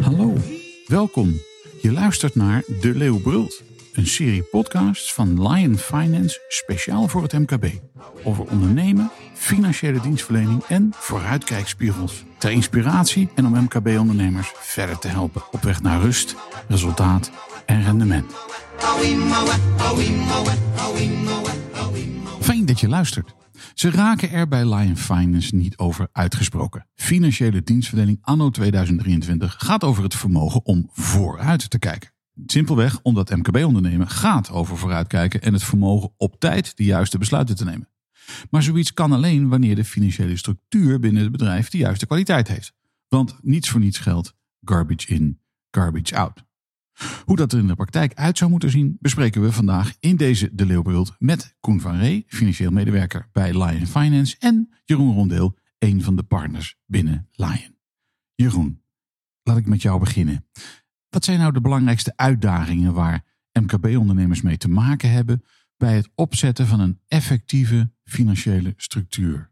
Hallo, welkom. Je luistert naar De Leeuw Brult, een serie podcasts van Lion Finance speciaal voor het MKB. Over ondernemen, financiële dienstverlening en vooruitkijkspiegels. Ter inspiratie en om MKB-ondernemers verder te helpen op weg naar rust, resultaat en rendement. Fijn dat je luistert. Ze raken er bij Lion Finance niet over uitgesproken. Financiële dienstverlening anno 2023 gaat over het vermogen om vooruit te kijken. Simpelweg omdat MKB-ondernemen gaat over vooruitkijken en het vermogen op tijd de juiste besluiten te nemen. Maar zoiets kan alleen wanneer de financiële structuur binnen het bedrijf de juiste kwaliteit heeft. Want niets voor niets geldt garbage in, garbage out. Hoe dat er in de praktijk uit zou moeten zien, bespreken we vandaag in deze De Leeuwbrult met Koen van Ree, financieel medewerker bij Lion Finance, en Jeroen Rondeel, een van de partners binnen Lion. Jeroen, laat ik met jou beginnen. Wat zijn nou de belangrijkste uitdagingen waar MKB-ondernemers mee te maken hebben bij het opzetten van een effectieve financiële structuur?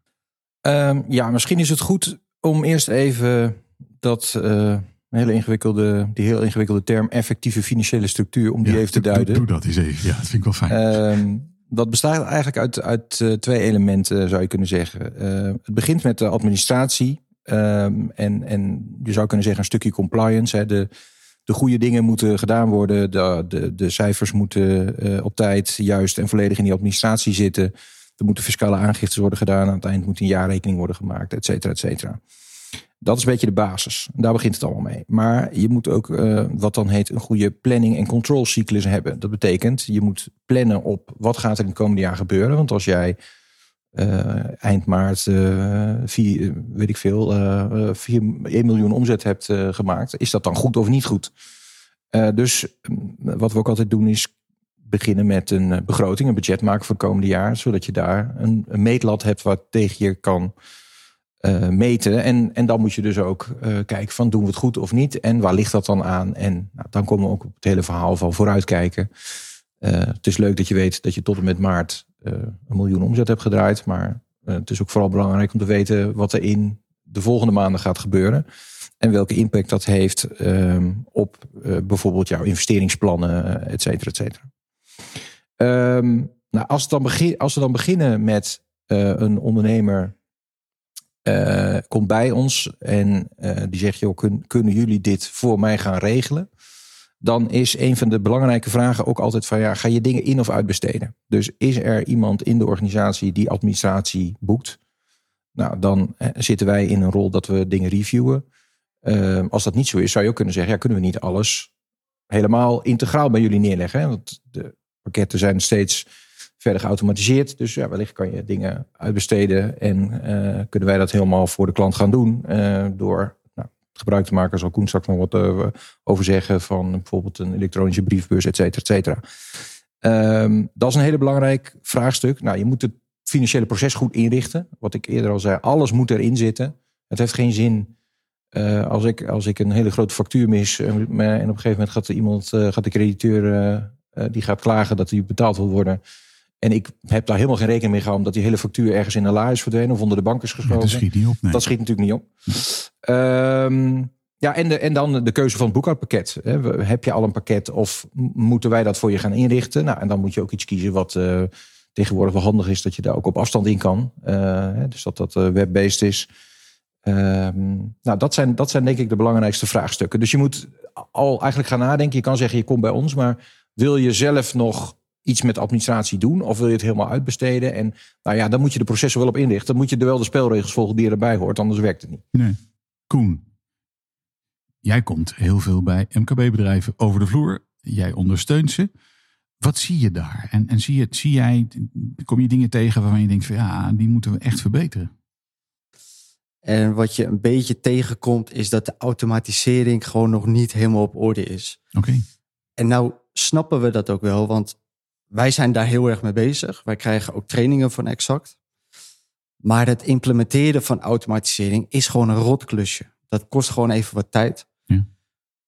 Ehm, ja, misschien is het goed om eerst even dat uh, hele ingewikkelde, die heel ingewikkelde term effectieve financiële structuur, om die Ja, even te doe- duiden. Doe, dat eens even. Ja, dat vind ik wel fijn. Ehm, dat bestaat eigenlijk uit, uit eh, twee elementen, zou je kunnen zeggen. Eh, het begint met de administratie. ehm, en, en je zou kunnen zeggen een stukje compliance. Hè. De, de goede dingen moeten gedaan worden. De, de, de cijfers moeten eh, op tijd juist en volledig in die administratie zitten. Er moeten fiscale aangiftes worden gedaan. Aan het eind moet een jaarrekening worden gemaakt, et cetera, et cetera. Dat is een beetje de basis. Daar begint het allemaal mee. Maar je moet ook eh, wat dan heet een goede planning- en controlcyclus hebben. Dat betekent, je moet plannen op wat gaat er in het komende jaar gebeuren. Want als jij eh, eind maart eh, vier, weet ik veel, eh, eh, vier, 1 miljoen omzet hebt gemaakt, is dat dan goed of niet goed? Dus mm, wat we ook altijd doen is beginnen met een begroting, een budget maken voor het komende jaar, zodat je daar een, een meetlat hebt wat tegen je kan eh, meten. En, en dan moet je dus ook eh, kijken van doen we het goed of niet en waar ligt dat dan aan? En nou, dan komen we ook op het hele verhaal van vooruitkijken. Eh, het is leuk dat je weet dat je tot en met maart een miljoen omzet hebt gedraaid, maar het is ook vooral belangrijk om te weten wat er in de volgende maanden gaat gebeuren. En welke impact dat heeft ehm, op bijvoorbeeld jouw investeringsplannen, et cetera, et cetera. Ehm, nou, als, dan begin, als we dan beginnen met een ondernemer eh, komt bij ons en eh, die zegt, joh, kun- kunnen jullie dit voor mij gaan regelen? Dan is een van de belangrijke vragen ook altijd van, ja, ga je dingen in of uitbesteden? Dus is er iemand in de organisatie die administratie boekt? Nou, dan eh, zitten wij in een rol dat we dingen reviewen. Eh, als dat niet zo is, zou je ook kunnen zeggen, ja, kunnen we niet alles helemaal integraal bij jullie neerleggen? Hè? Want de pakketten zijn steeds verder geautomatiseerd. Dus ja, wellicht kan je dingen uitbesteden en eh, kunnen wij dat helemaal voor de klant gaan doen. eh, door nou, gebruik te maken, zal Koen straks nog wat eh, over zeggen, van bijvoorbeeld een elektronische briefbus, et cetera, et cetera. Ehm, dat is een hele belangrijk vraagstuk. Nou, je moet het financiële proces goed inrichten. Wat ik eerder al zei, alles moet erin zitten. Het heeft geen zin als, ik, als ik een hele grote factuur mis en op een gegeven moment gaat iemand, gaat de crediteur, die gaat klagen dat hij betaald wil worden. En ik heb daar helemaal geen rekening mee gehouden omdat die hele factuur ergens in een la is verdwenen of onder de bank is geschoven. dat schiet niet op. Nee. Dat schiet natuurlijk niet op. Ehm, ja, en, de, en dan de keuze van het boekhoudpakket. Heb je al een pakket of moeten wij dat voor je gaan inrichten? Nou, en dan moet je ook iets kiezen wat eh, tegenwoordig wel handig is, dat je daar ook op afstand in kan. Eh, dus dat dat eh, web-based is. Ehm, nou, dat zijn, dat zijn denk ik de belangrijkste vraagstukken. Dus je moet al eigenlijk gaan nadenken. Je kan zeggen, je komt bij ons, maar wil je zelf nog iets met administratie doen? Of wil je het helemaal uitbesteden? En nou ja, dan moet je de processen wel op inrichten. Dan moet je er wel de spelregels volgen die erbij hoort, anders werkt het niet. Nee. Koen, jij komt heel veel bij MKB-bedrijven over de vloer. Jij ondersteunt ze. Wat zie je daar? En, en zie, je, zie jij, kom je dingen tegen waarvan je denkt van ja, die moeten we echt verbeteren? En wat je een beetje tegenkomt, is dat de automatisering gewoon nog niet helemaal op orde is. Oké. En nou snappen we dat ook wel, want wij zijn daar heel erg mee bezig. Wij krijgen ook trainingen van Exact. Maar het implementeren van automatisering is gewoon een rotklusje. Dat kost gewoon even wat tijd. Ja.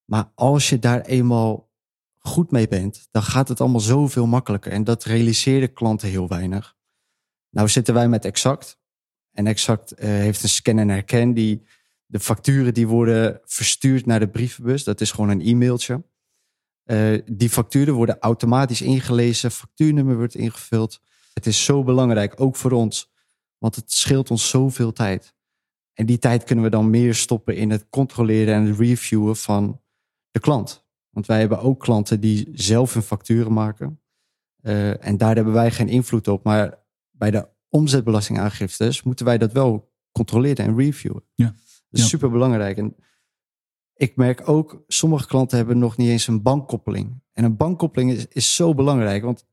Maar als je daar eenmaal goed mee bent, dan gaat het allemaal zoveel makkelijker. En dat realiseren klanten heel weinig. Nou zitten wij met Exact. En Exact eh, heeft een scan en herken die de facturen die worden verstuurd naar de brievenbus. Dat is gewoon een e-mailtje. Eh, die facturen worden automatisch ingelezen, factuurnummer wordt ingevuld. Het is zo belangrijk, ook voor ons, want het scheelt ons zoveel tijd. En die tijd kunnen we dan meer stoppen in het controleren en het reviewen van de klant. Want wij hebben ook klanten die zelf hun facturen maken. Uh, en daar hebben wij geen invloed op. Maar bij de omzetbelastingaangiftes moeten wij dat wel controleren en reviewen. Ja. Dat is Ja. super belangrijk. En ik merk ook, sommige klanten hebben nog niet eens een bankkoppeling. En een bankkoppeling is, is zo belangrijk. Want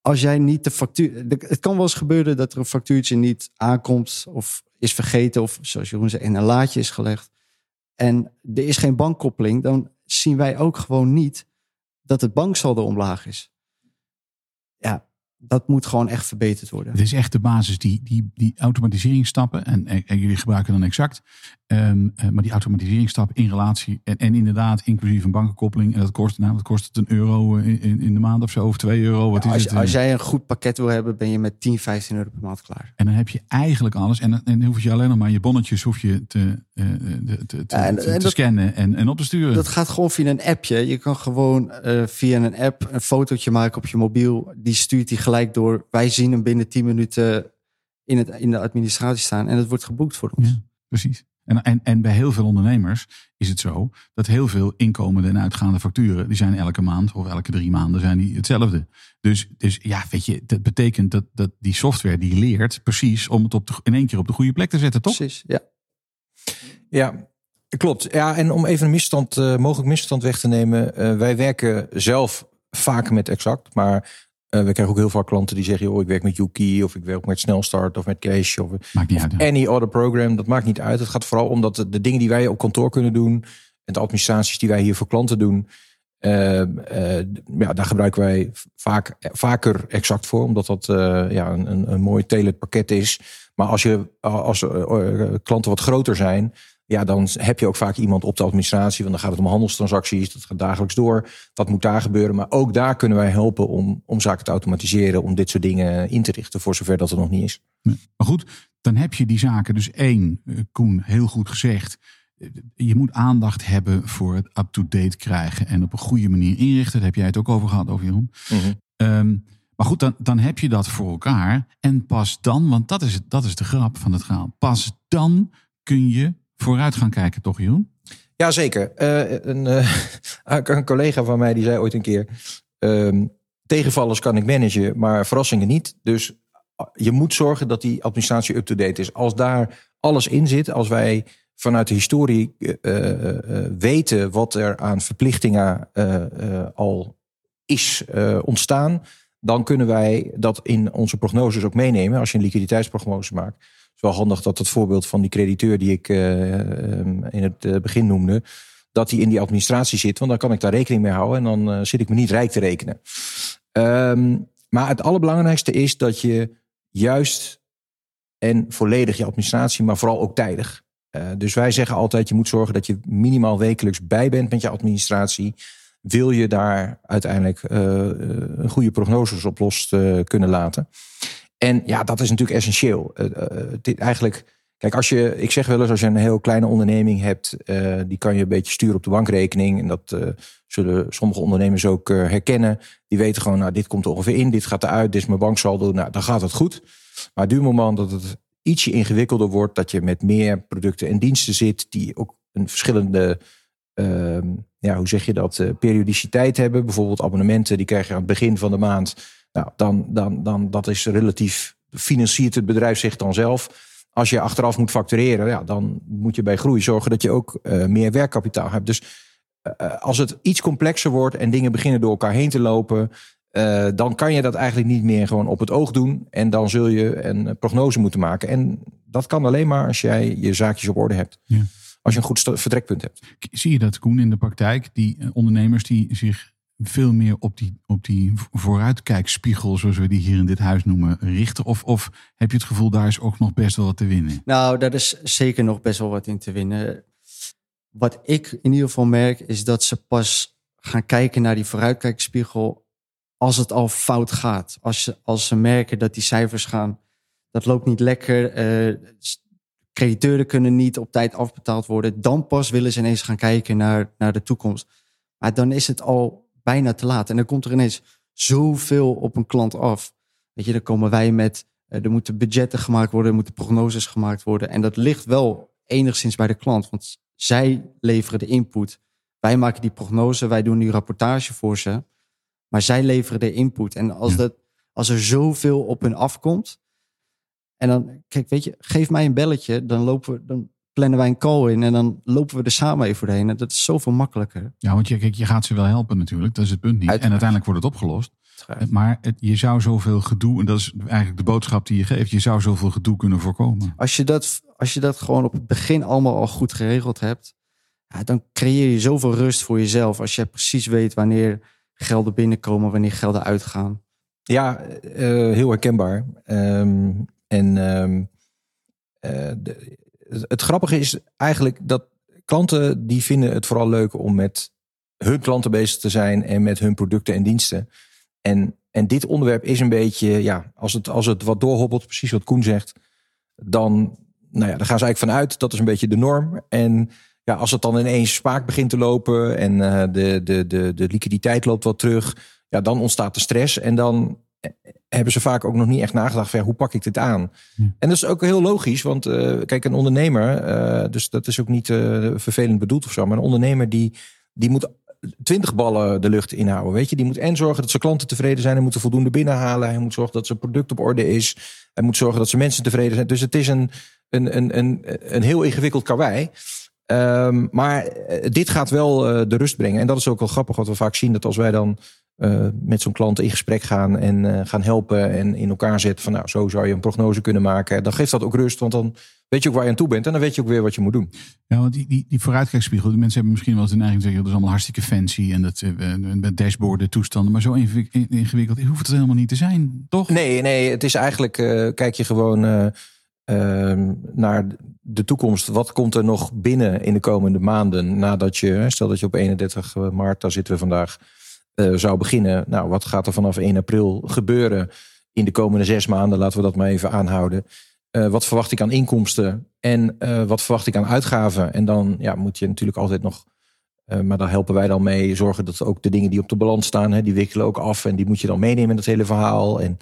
als jij niet de factuur. Het kan wel eens gebeuren dat er een factuurtje niet aankomt. Of is vergeten. Of zoals Jeroen zei, in een laadje is gelegd. En er is geen bankkoppeling. Dan zien wij ook gewoon niet dat het banksaldo omlaag is. Ja, dat moet gewoon echt verbeterd worden. Het is echt de basis, die, die, die automatiseringsstappen. En, en, en jullie gebruiken dan exact. ehm, eh, maar die automatiseringsstappen in relatie. En, en inderdaad, inclusief een bankenkoppeling. En dat kost, nou, wat kost het een euro in, in, in de maand of zo? Of twee euro? Wat is als, het? eh? als jij een goed pakket wil hebben, ben je met 10, 15 euro per maand klaar. En dan heb je eigenlijk alles. En en dan hoef je alleen nog maar je bonnetjes hoef je te, eh, te, te, te, Ja, en- te- en te dat- scannen en, en op te sturen. Dat gaat gewoon via een appje. Je kan gewoon eh, via een app een fotootje maken op je mobiel. Die stuurt die gelijk door. Wij zien hem binnen 10 minuten in, het, in de administratie staan. En het wordt geboekt voor ons. Ja. Precies. En, en, en bij heel veel ondernemers is het zo dat heel veel inkomende en uitgaande facturen, die zijn elke maand of elke drie maanden zijn die hetzelfde. Dus, dus ja, weet je, dat betekent dat, dat die software die leert precies om het op de, in één keer op de goede plek te zetten, toch? Precies, ja. Ja, klopt. Ja, en om even een misstand, eh, mogelijk misstand weg te nemen. eh, wij werken zelf vaak met Exact. Maar eh, we krijgen ook heel vaak klanten die zeggen... joh, ik werk met Yuki of ik werk met Snelstart of met Cash... of Maakt niet uit. any other program. Dat maakt niet uit. Het gaat vooral om dat de, de dingen die wij op kantoor kunnen doen... en de administraties die wij hier voor klanten doen... eh, eh, ja, daar gebruiken wij vaak, vaker exact voor. Omdat dat ja, een, een, een mooi tailored pakket is. Maar als, je, als klanten wat groter zijn... Ja, dan heb je ook vaak iemand op de administratie. Want dan gaat het om handelstransacties. Dat gaat dagelijks door. Wat moet daar gebeuren? Maar ook daar kunnen wij helpen om, om zaken te automatiseren. Om dit soort dingen in te richten. Voor zover dat er nog niet is. Maar goed, dan heb je die zaken. Dus één, eh, Koen, heel goed gezegd. eh, Je moet aandacht hebben voor het up-to-date krijgen en op een goede manier inrichten. Daar heb jij het ook over gehad, over Jeroen. Ehm, maar goed, dan, dan heb je dat voor elkaar. En pas dan, want dat is, het, dat is de grap van het verhaal. Pas dan kun je vooruit gaan kijken, toch Jeroen? Jazeker. Eh een, eh, een collega van mij die zei ooit een keer... ehm, tegenvallers kan ik managen, maar verrassingen niet. Dus ah, je moet zorgen dat die administratie up-to-date is. Als daar alles in zit, als wij vanuit de historie eh, eh, eh, weten... wat er aan verplichtingen eh, eh, al is eh, ontstaan... dan kunnen wij dat in onze prognoses ook meenemen... als je een liquiditeitsprognose maakt. Is wel handig dat het voorbeeld van die crediteur... die ik eh, ehm, in het eh, begin noemde... dat die in die administratie zit. Want dan kan ik daar rekening mee houden... en dan eh, zit ik me niet rijk te rekenen. Ehm, maar het allerbelangrijkste is dat je juist... en volledig je administratie, maar vooral ook tijdig... Eh, dus wij zeggen altijd, je moet zorgen dat je minimaal wekelijks bij bent met je administratie. Wil je daar uiteindelijk een goede prognoses op los kunnen laten. En ja, dat is natuurlijk essentieel. Eh, eh, dit eigenlijk, kijk, als je, ik zeg wel eens, als je een heel kleine onderneming hebt, eh, die kan je een beetje sturen op de bankrekening. En dat zullen sommige ondernemers ook herkennen. Die weten gewoon, nou, dit komt er ongeveer in, dit gaat eruit, dit is mijn banksaldo. Nou, dan gaat het goed. Maar duur moment dat het ietsje ingewikkelder wordt, dat je met meer producten en diensten zit, die ook een verschillende, ehm, ja, hoe zeg je dat, periodiciteit hebben. Bijvoorbeeld abonnementen, die krijg je aan het begin van de maand. Nou, dan, dan, dan dat is relatief, financiert het bedrijf zich dan zelf. Als je achteraf moet factureren, ja, dan moet je bij groei zorgen dat je ook eh, meer werkkapitaal hebt. Dus eh, als het iets complexer wordt en dingen beginnen door elkaar heen te lopen, eh, dan kan je dat eigenlijk niet meer gewoon op het oog doen. En dan zul je een eh, prognose moeten maken. En dat kan alleen maar als jij je zaakjes op orde hebt. Ja. Als je een goed vertrekpunt hebt. Zie je dat, Koen, in de praktijk? Die eh, ondernemers die zich veel meer op die, op die vooruitkijkspiegel, zoals we die hier in dit huis noemen, richten? Of, of heb je het gevoel, daar is ook nog best wel wat te winnen? Nou, daar is zeker nog best wel wat in te winnen. Wat ik in ieder geval merk, is dat ze pas gaan kijken naar die vooruitkijkspiegel als het al fout gaat. Als ze, als ze merken dat die cijfers gaan, dat loopt niet lekker. s- crediteuren kunnen niet op tijd afbetaald worden. Dan pas willen ze ineens gaan kijken naar, naar de toekomst. Maar dan is het al bijna te laat. En dan komt er ineens zoveel op een klant af. Weet je, dan komen wij met, eh, er moeten budgetten gemaakt worden, er moeten prognoses gemaakt worden. En dat ligt wel enigszins bij de klant, want zij leveren de input. Wij maken die prognose, wij doen die rapportage voor ze. Maar zij leveren de input. En als, dat, als er zoveel op hun afkomt. En dan, kijk, weet je, geef mij een belletje. Dan, lopen we, dan plannen wij een call in. En dan lopen we er samen even doorheen. En dat is zoveel makkelijker. Ja, want je, kijk, je gaat ze wel helpen natuurlijk. Dat is het punt niet. En uiteindelijk wordt het opgelost. Maar het, je zou zoveel gedoe, en dat is eigenlijk de boodschap die je geeft, je zou zoveel gedoe kunnen voorkomen. Als je dat, als je dat gewoon op het begin allemaal al goed geregeld hebt. Ja, dan creëer je zoveel rust voor jezelf. Als je precies weet wanneer gelden binnenkomen, wanneer gelden uitgaan. Ja, eh, heel herkenbaar. Ehm, en ehm, eh, de- het grappige is eigenlijk dat klanten die vinden het vooral leuk om met hun klanten bezig te zijn en met hun producten en diensten. En, en dit onderwerp is een beetje, ja, als het, als het wat doorhobbelt, precies wat Koen zegt, dan, nou ja, dan gaan ze eigenlijk vanuit. Dat is een beetje de norm. En ja, als het dan ineens spaak begint te lopen en eh, de, de, de, de liquiditeit loopt wat terug, ja, dan ontstaat de stress. En dan hebben ze vaak ook nog niet echt nagedacht van hoe pak ik dit aan? Ja. En dat is ook heel logisch, want eh, kijk, een ondernemer, eh, dus dat is ook niet eh, vervelend bedoeld of zo, maar een ondernemer die, die moet twintig ballen de lucht inhouden, weet je. Die moet en zorgen dat zijn klanten tevreden zijn, hij moet er voldoende binnenhalen, hij moet zorgen dat zijn product op orde is, hij moet zorgen dat zijn mensen tevreden zijn. Dus het is een, een, een, een, een heel ingewikkeld karwei. Ehm, maar dit gaat wel de rust brengen. En dat is ook wel grappig wat we vaak zien. Dat als wij dan eh, met zo'n klant in gesprek gaan en eh, gaan helpen en in elkaar zetten van nou, zo zou je een prognose kunnen maken. Dan geeft dat ook rust, want dan weet je ook waar je aan toe bent en dan weet je ook weer wat je moet doen. Ja, want die, die, die vooruitkijkspiegel, die mensen hebben misschien wel eens de neiging te zeggen, dat is allemaal hartstikke fancy en dat eh, met dashboarden, toestanden, maar zo ingewi- ingewikkeld hoeft het helemaal niet te zijn, toch? Nee, nee, het is eigenlijk, kijk je gewoon eh, ehm, naar de toekomst. Wat komt er nog binnen in de komende maanden nadat je, stel dat je op 31 maart, daar zitten we vandaag, eh, zou beginnen. Nou, wat gaat er vanaf 1 april gebeuren in de komende zes maanden? Laten we dat maar even aanhouden. Eh, wat verwacht ik aan inkomsten en eh, wat verwacht ik aan uitgaven? En dan ja, moet je natuurlijk altijd nog, maar daar helpen wij dan mee, zorgen dat ook de dingen die op de balans staan, hè, die wikkelen ook af en die moet je dan meenemen in het hele verhaal. En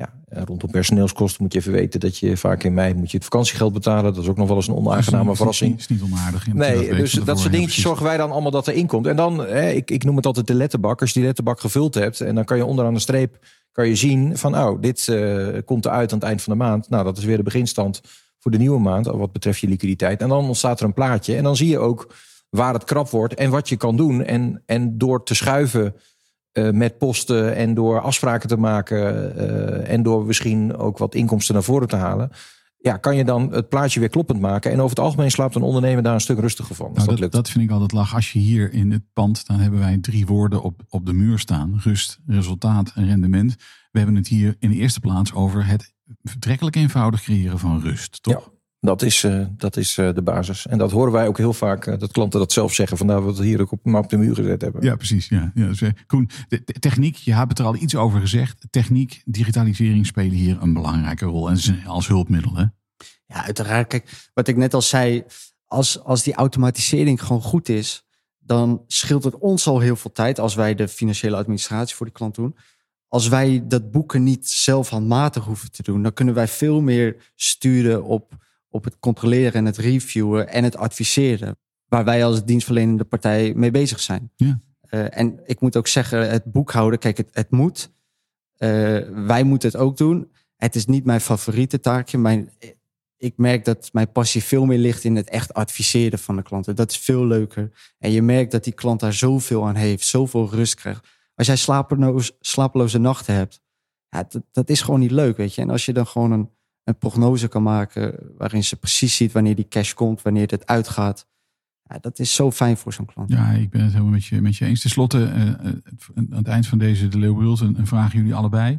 ja, eh, rondom personeelskosten moet je even weten dat je vaak in mei moet je het vakantiegeld betalen. Dat is ook nog wel eens een onaangename is verrassing. niet- is niet onaardig. dat Nee, dus dat soort dingetjes zorgen wij dan allemaal dat er inkomt. En dan, hè, ik, ik noem het altijd de letterbak. Als je die letterbak gevuld hebt en dan kan je onderaan de streep kan je zien van, oh, dit eh, komt eruit aan het eind van de maand. Nou, dat is weer de beginstand voor de nieuwe maand, wat betreft je liquiditeit. En dan ontstaat er een plaatje. En dan zie je ook waar het krap wordt en wat je kan doen. En, en door te schuiven eh, met posten en door afspraken te maken eh, en door misschien ook wat inkomsten naar voren te halen. Ja, kan je dan het plaatje weer kloppend maken. En over het algemeen slaapt een ondernemer daar een stuk rustiger van. Nou, dat dat, lukt. dat vind ik altijd lach. Als je hier in het pand, dan hebben wij drie woorden op, op de muur staan. Rust, resultaat en rendement. We hebben het hier in de eerste plaats over het vertrekkelijk eenvoudig creëren van rust. Toch? Ja. Dat is, eh, dat is eh, de basis. En dat horen wij ook heel vaak, eh, dat klanten dat zelf zeggen. Vandaar dat we het hier ook op, maar op de muur gezet hebben. Ja, precies. Ja. Ja, dus, Koen, de, de techniek, je hebt het er al iets over gezegd. Techniek, digitalisering spelen hier een belangrijke rol. En ze- als hulpmiddel. Hè? Ja, uiteraard. Kijk, wat ik net al zei, als, als die automatisering gewoon goed is, dan scheelt het ons al heel veel tijd als wij de financiële administratie voor de klant doen. Als wij dat boeken niet zelf handmatig hoeven te doen, dan kunnen wij veel meer sturen op, op het controleren en het reviewen en het adviseren. Waar wij als dienstverlenende partij mee bezig zijn. Ja. Eh, en ik moet ook zeggen, het boekhouden, kijk, het, het moet. Eh, wij moeten het ook doen. Het is niet mijn favoriete taakje. Mijn, ik merk dat mijn passie veel meer ligt in het echt adviseren van de klanten. Dat is veel leuker. En je merkt dat die klant daar zoveel aan heeft, zoveel rust krijgt. Als jij slapeloos, slapeloze nachten hebt, ja, dat, dat is gewoon niet leuk, weet je. En als je dan gewoon een, een prognose kan maken waarin ze precies ziet wanneer die cash komt, wanneer het uitgaat. Ja, dat is zo fijn voor zo'n klant. Ja, ik ben het helemaal met je, met je eens. Ten slotte, eh, aan het eind van deze De Leeuw een, een vraag jullie allebei.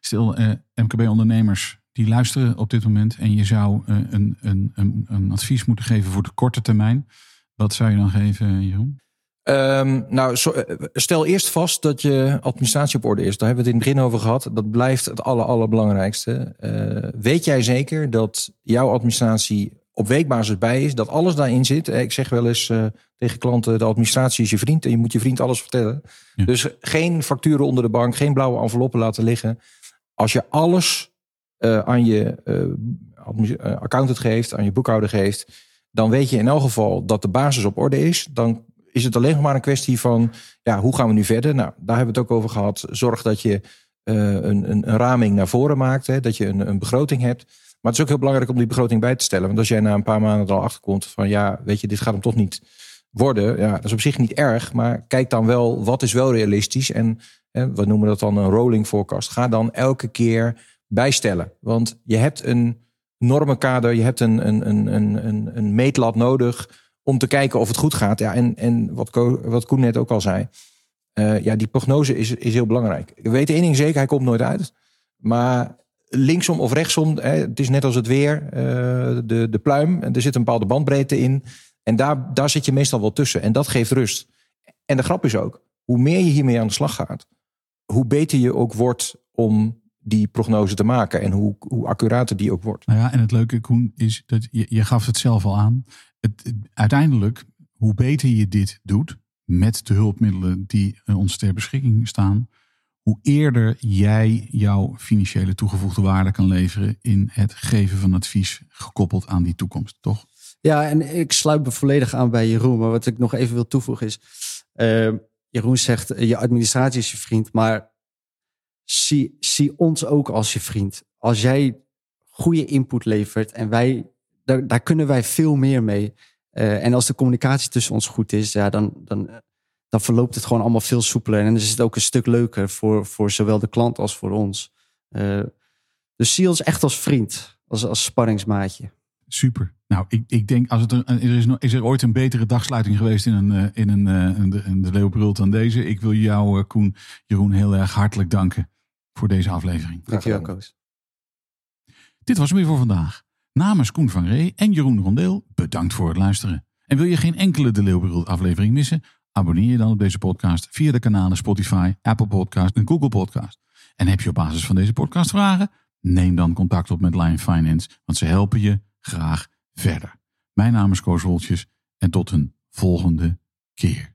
Stel, eh, MKB-ondernemers die luisteren op dit moment en je zou eh, een, een, een, een advies moeten geven voor de korte termijn. Wat zou je dan geven, Jeroen? Ehm, nou, eh, stel eerst vast dat je administratie op orde is. Daar hebben we het in het begin over gehad. Dat blijft het aller, allerbelangrijkste. Eh, weet jij zeker dat jouw administratie op weekbasis bij is? Dat alles daarin zit? Eh, Ik zeg wel eens tegen klanten, de administratie is je vriend. En je moet je vriend alles vertellen. Ja. Dus geen facturen onder de bank. Geen blauwe enveloppen laten liggen. Als je alles aan je accountant geeft, aan je boekhouder geeft... dan weet je in elk geval dat de basis op orde is. Dan is het alleen nog maar een kwestie van... ja, hoe gaan we nu verder? Nou, daar hebben we het ook over gehad. Zorg dat je eh, een, een, een raming naar voren maakt. Hè, dat je een, een begroting hebt. Maar het is ook heel belangrijk om die begroting bij te stellen. Want als jij na een paar maanden er al achterkomt van... ja, weet je, dit gaat hem toch niet worden. Ja, dat is op zich niet erg. Maar kijk dan wel, wat is wel realistisch? En hè, we noemen dat dan een rolling forecast. Ga dan elke keer bijstellen. Want je hebt een normenkader, je hebt een, een, een, een, een, een meetlat nodig om te kijken of het goed gaat. Ja, en, en wat, wat Koen net ook al zei. eh, ja, die prognose is, is heel belangrijk. We weten één ding zeker, hij komt nooit uit. Maar linksom of rechtsom, hè, het is net als het weer, eh, de, de pluim. Er zit een bepaalde bandbreedte in. En daar, daar zit je meestal wel tussen. En dat geeft rust. En de grap is ook, hoe meer je hiermee aan de slag gaat, hoe beter je ook wordt om die prognose te maken. En hoe, hoe accurater die ook wordt. Nou ja, en het leuke, Koen, is dat je, je gaf het zelf al aan. Uiteindelijk, hoe beter je dit doet, met de hulpmiddelen die eh, ons ter beschikking staan, hoe eerder jij jouw financiële toegevoegde waarde kan leveren in het geven van advies gekoppeld aan die toekomst, toch? Ja, en ik sluit me volledig aan bij Jeroen. Maar wat ik nog even wil toevoegen is... eh, Jeroen zegt, eh, je administratie is je vriend. Maar zie, zie ons ook als je vriend. Als jij goede input levert en wij... Daar, daar kunnen wij veel meer mee. Eh, en als de communicatie tussen ons goed is... Ja, dan, dan, dan verloopt het gewoon allemaal veel soepeler. En dan is het ook een stuk leuker voor, voor zowel de klant als voor ons. Eh, dus zie ons echt als vriend. Als, als sparringsmaatje. Super. Nou, ik, ik denk, als het er, er is, nog- is er ooit een betere dagsluiting geweest in een, eh, in een, een, de, de Leeuwbrult dan deze. Ik wil jou, eh, Koen, Jeroen, heel erg hartelijk danken voor deze aflevering. Dankjewel. Koos. Dit was hem weer voor vandaag. Namens Koen van Ree en Jeroen Rondeel, bedankt voor het luisteren. En wil je geen enkele De Leeuwbrult aflevering missen? Abonneer je dan op deze podcast via de kanalen Spotify, Apple Podcast en Google Podcast. En heb je op basis van deze podcast vragen? Neem dan contact op met Lion Finance, want ze helpen je graag verder. Mijn naam is Koos Woltjes en tot een volgende keer.